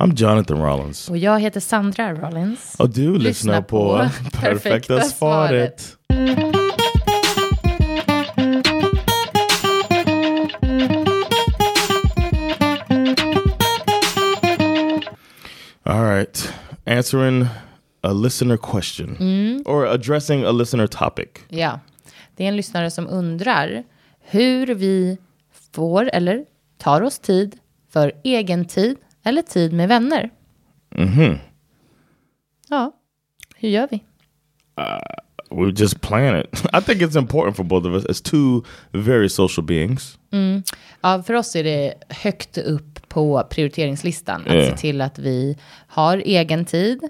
I'm Jonathan Rollins. Och jag heter Sandra Rollins. Och du lyssnar på Perfekta svaret. All right. Answering a listener question. Or addressing a listener topic. Ja, det är en lyssnare som undrar hur vi får eller tar oss tid för egen tid eller tid med vänner. Ja, hur gör vi? We just plan it. I think it's important for both of us as two very social beings. Ja, för oss är det högt upp på prioriteringslistan att Ja. se till att vi har egen tid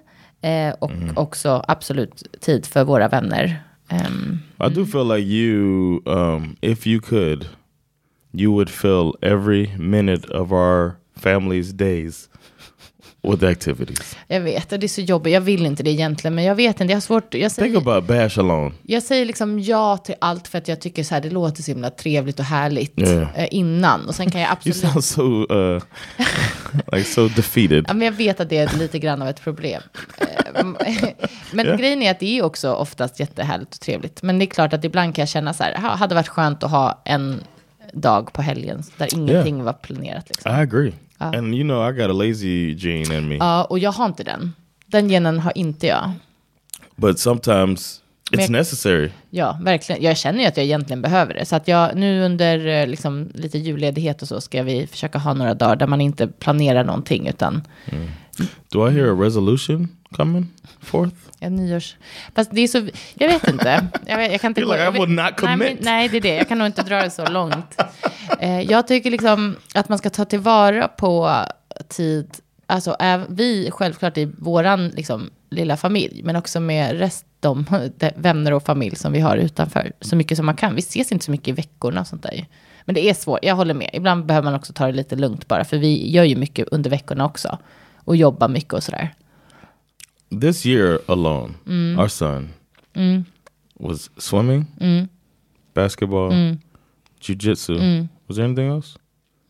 eh, och också absolut tid för våra vänner. Ehm, I do feel like you, um, if you could, you would fill every minute of our family's days with activities. jag vet, det är så jobbigt. Jag vill inte det egentligen, men jag vet inte. Jag har svårt. Jag Think säger, about Bash alone. jag säger liksom ja till allt för att jag tycker så här, det låter så himla trevligt och härligt Ja. eh, innan. Och sen kan jag You absolut... sound so uh, like so defeated. Ja, men jag vet att det är lite grann av ett problem. Eh, men Ja. grejen är att det är också oftast jättehärligt och trevligt. Men det är klart att ibland kan jag känna så här, "Ha, hade varit skönt att ha en dag på helgen där ingenting var planerat. Liksom. I agree. And you know, I got a lazy gene in me. Ja, och jag har inte den. Den genen har inte jag. but sometimes it's Men- necessary. Ja, verkligen. Jag känner ju att jag egentligen behöver det. Så att jag nu under eh, liksom, lite julledighet och så ska vi försöka ha några dagar där man inte planerar någonting utan Do I hear a resolution coming forth? Ja, nyårs... Fast det är så... Jag vet inte. Jag, jag kan inte You're like, I will not nej, commit. nej, det är det. Jag kan nog inte dra det så långt. Eh, jag tycker liksom att man ska ta tillvara på tid. Alltså vi självklart i våran liksom, lilla familj. Men också med rest, de, de vänner och familj som vi har utanför. Så mycket som man kan. Vi ses inte så mycket i veckorna och sånt där. Men det är svårt. Jag håller med. Ibland behöver man också ta det lite lugnt bara. För vi gör ju mycket under veckorna också. Och jobbar mycket och sådär. This year alone, mm. our son mm. was swimming, mm. basketball, jujitsu. Was there anything else?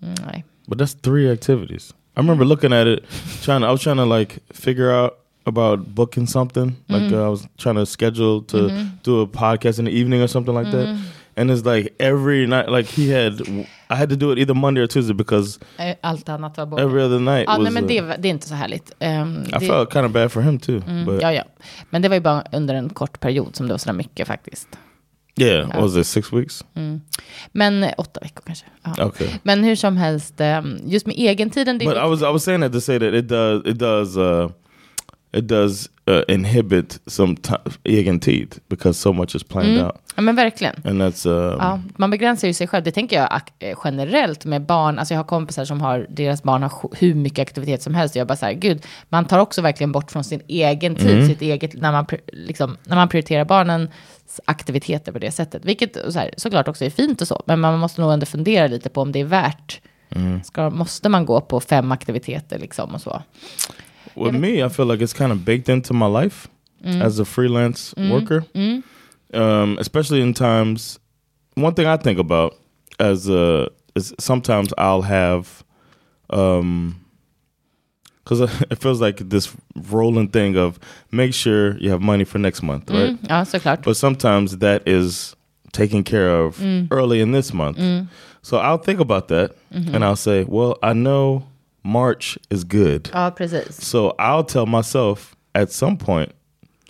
Nej. But that's three activities. I remember looking at it, trying. To, I was trying to like figure out about booking something. Like uh, I was trying to schedule to mm-hmm. do a podcast in the evening or something like that. Mm-hmm. And it's like every night, like he had. I had to do it either Monday or Tuesday because Eh, Allt annat var borta. every other night Ja, was. nej, men uh, det, det är inte så härligt. Ehm, I det, felt kind of bad for him too. But ja, ja. Men det var ju bara under en kort period som det var så där mycket faktiskt. yeah, what was it six weeks? Men eh, åtta veckor kanske. Ja. Okay. Men hur som helst, ehm, just med egentiden. Det är But I was I was saying that to say that it does it does uh it does uh, inhibit some egen tid because so much is planned out, ja, men verkligen. and that's um, Ja, man begränsar ju sig själv. Det tänker jag eh, generellt med barn. Alltså jag har kompisar som har, deras barn har hur mycket aktivitet som helst. Jag bara så här, gud, man tar också verkligen bort från sin egen tid, sitt eget, när man, liksom, när man prioriterar barnens aktiviteter på det sättet. Vilket så här, såklart också är fint och så, men man måste nog ändå fundera lite på om det är värt. Ska, måste man gå på fem aktiviteter liksom och så? With me. I feel like it's kind of baked into my life as a freelance worker, um, especially in times. One thing I think about as uh, is sometimes I'll have um because it feels like this rolling thing of make sure you have money for next month, right? Ja, såklart. But sometimes that is taken care of early in this month. So I'll think about that and I'll say, well, I know March is good. Ja, precis. So I'll tell myself at some point,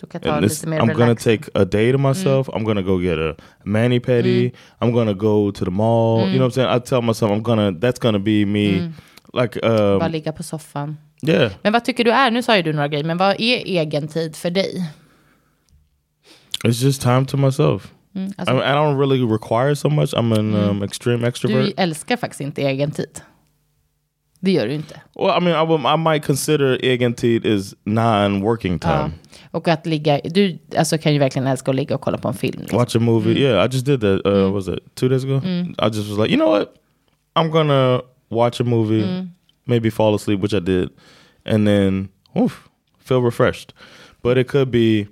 Du kan ta this, lite mer I'm gonna take a day to myself. Mm. I'm gonna go get a mani pedi. Mm. I'm gonna go to the mall. You know mm. what I'm saying? I tell myself I'm gonna. That's gonna be me. Like, um, Bara um, ligga på soffan. yeah. Men vad tycker du är, nu sa ju du några grejer, men vad är egen tid för dig? It's just time to myself. alltså- I, I don't really require so much. I'm an um, extreme extrovert. Du älskar faktiskt inte egen tid. Det gör du inte. Well, I mean, I, I might consider egen tid is non-working time. Ja. Och att ligga, du alltså, kan ju verkligen älska att ligga och kolla på en film. Liksom. Watch a movie. Yeah, I just did that. Uh, Was it two days ago? I just was like, you know what? I'm gonna watch a movie, maybe fall asleep, which I did, and then oof, feel refreshed. But it could be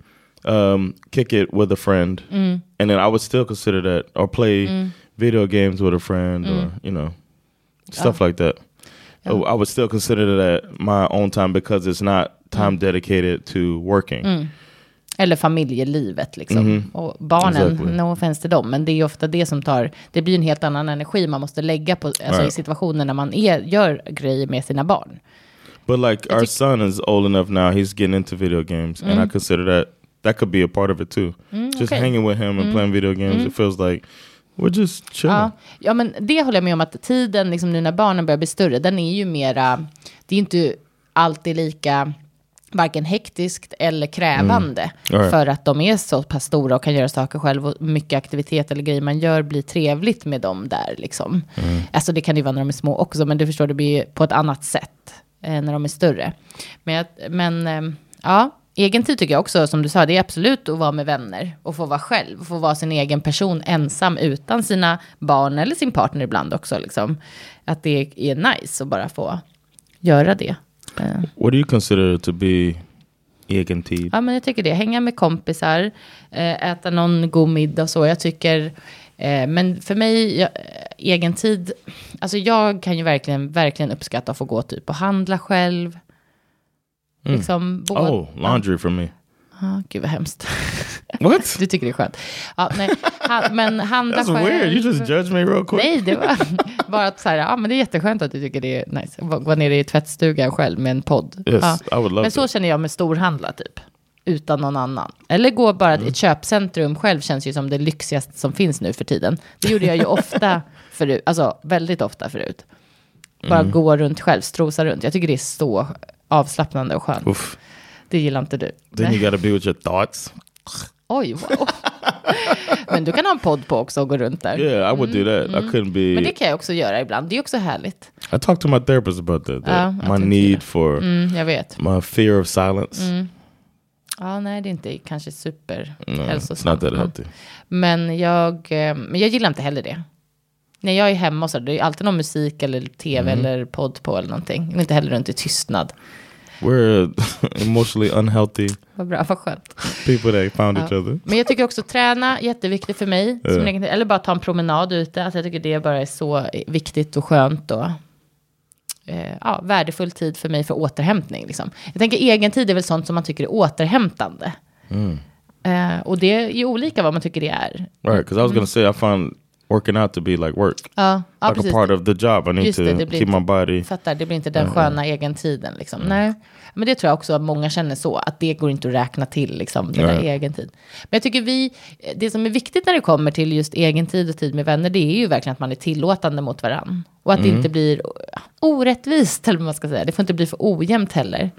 um, kick it with a friend, and then I would still consider that, or play video games with a friend, or you know, stuff like that. Oh, I would still consider that my own time because it's not time dedicated to working. Eller familjelivet liksom. Och barnen, Exactly. no offense till dem, men det är ofta det som tar, det blir en helt annan energi man måste lägga på, alltså i Right. situationer när man är, gör grejer med sina barn. But like our son is old enough now; he's getting into video games, and I consider that that could be a part of it too. just okay. hanging with him and playing video games, it feels like we're just chilling. Ja, ja, men det håller jag med om att tiden, liksom nu när barnen börjar bli större, den är ju mera, det är inte alltid lika varken hektiskt eller krävande. Right. För att de är så pass stora och kan göra saker själv och mycket aktivitet eller grejer man gör blir trevligt med dem där liksom. Alltså det kan ju vara när de är små också, men du förstår, det blir på ett annat sätt eh, när de är större. Men, men eh, ja, egen tid tycker jag också, som du sa, det är absolut att vara med vänner och få vara själv, få vara sin egen person ensam utan sina barn eller sin partner ibland också. Liksom. Att det är nice att bara få göra det. Eh, What do you consider to be egen tid? Ja, men jag tycker det. Hänga med kompisar, eh, äta någon god middag och så. Jag tycker, eh, men för mig, jag, egen tid, alltså jag kan ju verkligen, verkligen uppskatta att få gå typ och handla själv. Liksom, bo, Oh, laundry for me. Ja, gud vad hemskt. What? Du tycker det är skönt. Ja, nej, ha, men handla That's själv. weird. You just judge me real quick. Nej, det var bara att så här, ja men det är jätteskönt att du tycker det är nice. Gå ner i tvättstugan själv med en podd. Yes, ja. I would love Men så that. känner jag med storhandla typ. Utan någon annan. Eller gå bara Mm. till ett köpcentrum själv känns ju som det lyxigaste som finns nu för tiden. Det gjorde jag ju ofta förut, alltså väldigt ofta förut. Bara Mm. gå runt själv, strosa runt. Jag tycker det är så avslappnande och skönt. Oof. Det gillar inte du. Then you got to be with your thoughts. Oj, wow. Men du kan ha en podd på också och gå runt där. Yeah, I would do that. I couldn't be. Mm, Men det kan jag också göra ibland. Det är också härligt. I talked to my therapist about that. that Ja, my need for Mm, jag vet. my fear of silence. Ja, nej, det är inte kanske super No, that healthy. Men jag, eh, men jag gillar inte heller det. När jag är hemma och så, det är alltid någon musik eller tv Mm. eller podd på eller någonting. Jag inte heller runt i tystnad. We're emotionally unhealthy Vad bra, vad skönt. people that found each other. Men jag tycker också träna, jätteviktigt för mig. Ja. egen, eller bara ta en promenad ute. Alltså jag tycker det bara är så viktigt och skönt och eh, ja, värdefull tid för mig för återhämtning. Liksom. Jag tänker egen tid är väl sånt som man tycker är återhämtande. Eh, och det är ju olika vad man tycker det är. Right, because I was gonna say I find working out to be like work, Ja, ja like precis. a part of the job. I need Just to det, det keep my inte- body. Fattar, det blir inte den sköna egen tiden. Liksom. Nej. Men det tror jag också att många känner så, att det går inte att räkna till liksom, den där Nej. egen tid. Men jag tycker vi, det som är viktigt när det kommer till just egen tid och tid med vänner, det är ju verkligen att man är tillåtande mot varann. Och att det inte blir orättvist, eller vad man ska säga. Det får inte bli för ojämnt heller.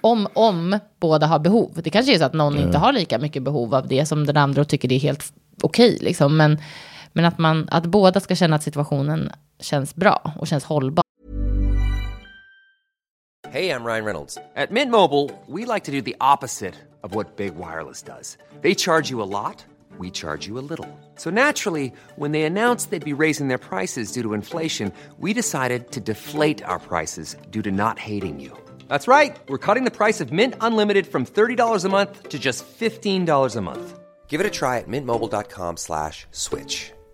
Om, om båda har behov. Det kanske är så att någon inte har lika mycket behov av det som den andra och tycker det är helt okej. liksom. Men, men att, man, att båda ska känna att situationen känns bra och känns hållbar. Hej, jag Ryan Reynolds. På Mint Mobile, we like to do the opposite of what Big Wireless does. They charge you a lot, we charge you a little. So naturally, when they announced they'd be raising their prices due to inflation, we decided to deflate our prices due to not hating you. That's right. We're cutting the price of Mint Unlimited from $30 a month to just $15 a month. Give it a try at mintmobile.com slash switch.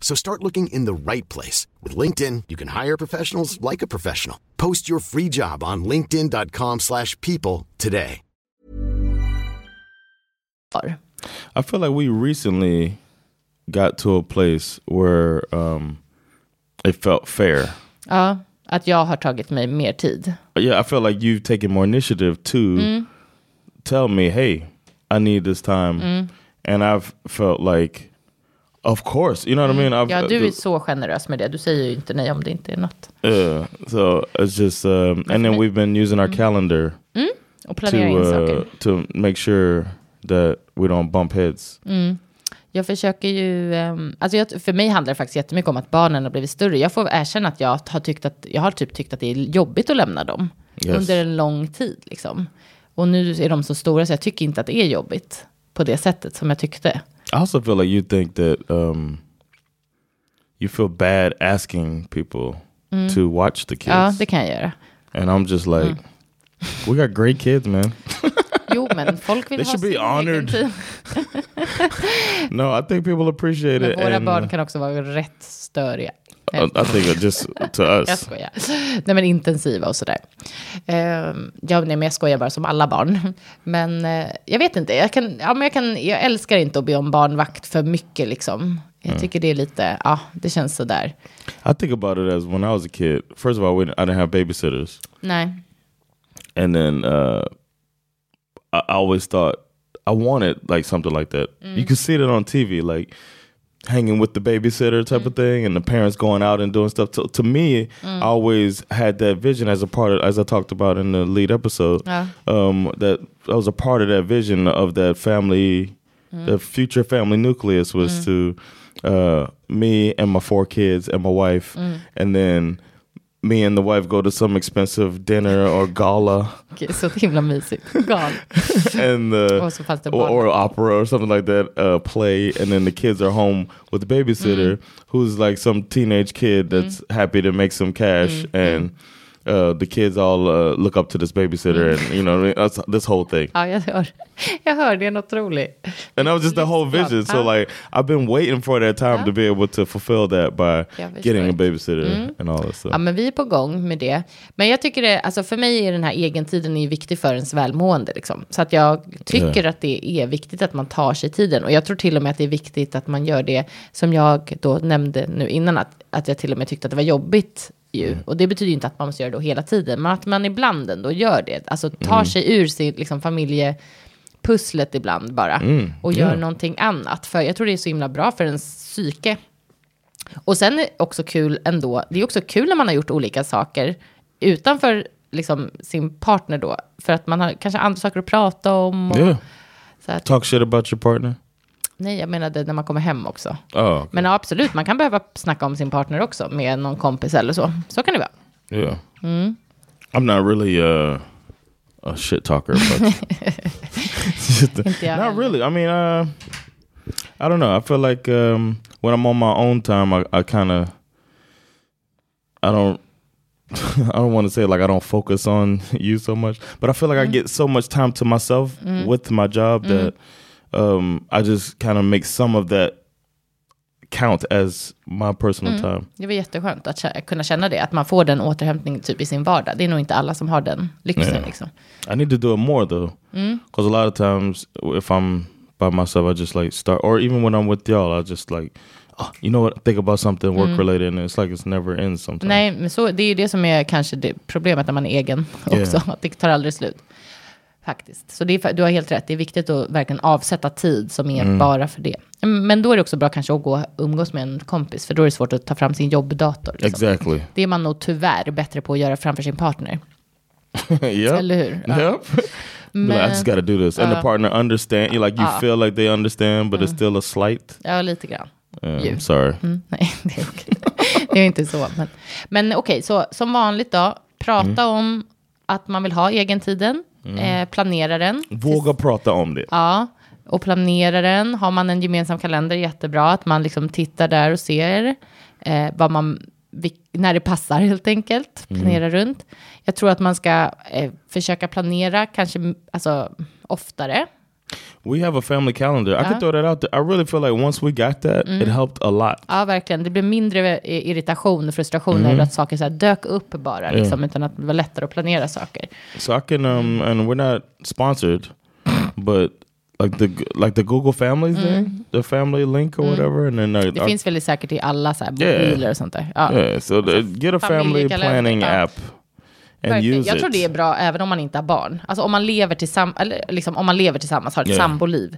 So start looking in the right place. With LinkedIn, you can hire professionals like a professional. Post your free job on linkedin.com slash people today. I feel like we recently got to a place where um, it felt fair. Ja, Att jag har tagit mig mer tid. Yeah, I feel like you've taken more initiative to Mm. tell me, hey, I need this time. Mm. And I've felt like, of course, you know what I mean? I've, Ja, du the- är så generös med det. Du säger ju inte nej om det inte är något. Yeah, so it's just, um, and then we've been using our calendar Och to in uh, saker. to make sure that we don't bump heads. Jag försöker ju, ehm, alltså jag, för mig handlar det faktiskt jättemycket om att barnen har blivit större. Jag får erkänna att jag har tyckt att, jag har typ tyckt att det är jobbigt att lämna dem. Yes. Under en lång tid liksom. Och nu är de så stora så jag tycker inte att det är jobbigt på det sättet som jag tyckte. I also feel like you think that um, you feel bad asking people to watch the kids, Ja, det kan jag göra. and I'm just like, we got great kids, man. Jo, men folk vill They ha should be sin egen honored. tid. no, I think people appreciate Men it. våra and, barn kan också vara rätt störiga. Uh, I think just to Jag us. skojar. Nej men intensiva och sådär. Ehm, ja, nej, men jag skojar bara som alla barn. Men eh, jag vet inte, jag, kan, ja, men jag, kan, jag älskar inte att be om barnvakt för mycket liksom. Jag Mm. tycker det är lite, ja, det känns sådär. I think about it as when I was a kid. First of all, I didn't have babysitters, Nej. and then uh, I always thought I wanted like something like that. You could see it on TV, like hanging with the babysitter type of mm-hmm. thing, and the parents going out and doing stuff. To, to me, mm. I always had that vision as a part of, as I talked about in the lead episode. Ja. Um, that I was a part of that vision of that family, mm. the future family nucleus was mm. to uh, me and my four kids and my wife, and then me and the wife go to some expensive dinner or gala Okej, så himla mysigt. Gal. and the Och så fanns det or, or opera or something like that uh, play and then the kids are home with the babysitter Mm. who's like some teenage kid that's happy to make some cash Mm. and uh, the kids all uh, look up to this babysitter Mm. and you know? That's this whole thing Ja, jag hör. Jag hör, det är något roligt. and that was just the whole vision so like I've been waiting for that time to be able to fulfill that by getting a babysitter and all that stuff Ja, men vi är på gång med det. Men jag tycker det, alltså för mig är den här egentiden är viktig för ens välmående. Liksom. Så att jag tycker att det är viktigt att man tar sig tiden. Och jag tror till och med att det är viktigt att man gör det som jag då nämnde nu innan. Att, att jag till och med tyckte att det var jobbigt ju. Och det betyder ju inte att man måste göra det då hela tiden. Men att man ibland ändå gör det. Alltså tar sig ur sin liksom, familjepusslet ibland bara. och gör någonting annat. För jag tror det är så himla bra för ens psyke. Och sen är det också kul ändå, det är också kul när man har gjort olika saker utanför liksom, sin partner då. För att man har kanske andra saker att prata om. Och, yeah så här, talk shit about your partner nej, jag menade när man kommer hem också. oh Men ja, absolut, man kan behöva snacka om sin partner också med någon kompis eller så. Så kan det vara. yeah Mm. I'm not really uh, a shit talker but Not really. I mean, uh, I don't know. I feel like um, when I'm on my own time, I, I kind of, I don't, I don't want to say like I don't focus on you so much, but I feel like I get so much time to myself with my job that um, I just kind of make some of that count as my personal time. Det var jätteskönt att kä- kunna känna det. Att man får den återhämtningen typ i sin vardag. Det är nog inte alla som har den lyxen Ja. liksom. I need to do it more though, because a lot of times if I'm by myself, I just like start, or even when I'm with y'all, I just like, oh, you know what, think about something work related, and it's like it's never ends sometimes. Nej, men så, det är ju det som är kanske det problemet när man är egen också. Yeah. Att det tar aldrig slut. Faktiskt. Så är, du har helt rätt. Det är viktigt att verkligen avsätta tid som är Mm. bara för det. Mm, Men då är det också bra kanske att gå och umgås med en kompis. För då är det svårt att ta fram sin jobbdator. Liksom. Exactly. Det är man nog tyvärr bättre på att göra framför sin partner. yep. Eller hur? Ja. Yep. Be like, I just got to do this, and the partner understand. You like you feel like they understand, but it's still a slight. Ja, lite grann. Um, Ju. sorry. Mm, nej, det är okej. det är inte så. Men, men okej, så som vanligt då. Prata Mm. om att man vill ha egentiden. Eh, planera den. Våga prata om det. Ja, och planera den. Har man en gemensam kalender, jättebra. Att man liksom tittar där och ser eh, vad man, när det passar helt enkelt. Planera runt. Jag tror att man ska eh, försöka planera kanske alltså, oftare. We have a family calendar. I could throw that out there. I really feel like once we got that, it helped a lot. Ja, verkligen. Det blir mindre eh, irritation och frustration över att saker så dök upp bara. Liksom, Utan att det var lättare att planera saker. So I can, um, and we're not sponsored, but like the like the Google Family thing, the family link or whatever, and then uh, Det finns väl säkert i alla så här Yeah. mobiler och sånt där. Ja. yeah. So the, get a family planning ja. app Verkligen. Jag tror det är bra även om man inte har barn. Alltså om man lever, tillsamm eller liksom, om man lever tillsammans, har ett Yeah. samboliv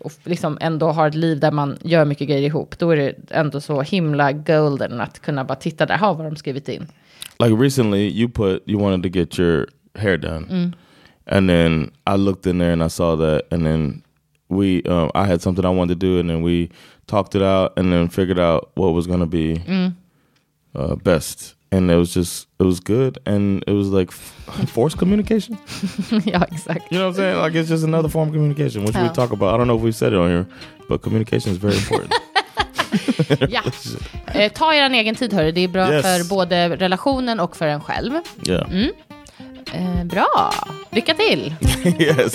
och liksom ändå har ett liv där man gör mycket grejer ihop, då är det ändå så himla golden att kunna bara titta där, ha vad de skrivit in. like recently you put you wanted to get your hair done and then i looked in there and i saw that and then we um, i had something i wanted to do and then we talked it out and then figured out what was to be uh, best and it was just it was good and it was like forced communication ja, exakt. you know what i'm saying like it's just another form of communication which we Yeah. talk about i don't know if we said it on here but communication is very important Ja. Eh, ta er en egen tid, hörru. Det är bra Yes. för både relationen och för en själv. yeah Eh, bra. Lycka till! yes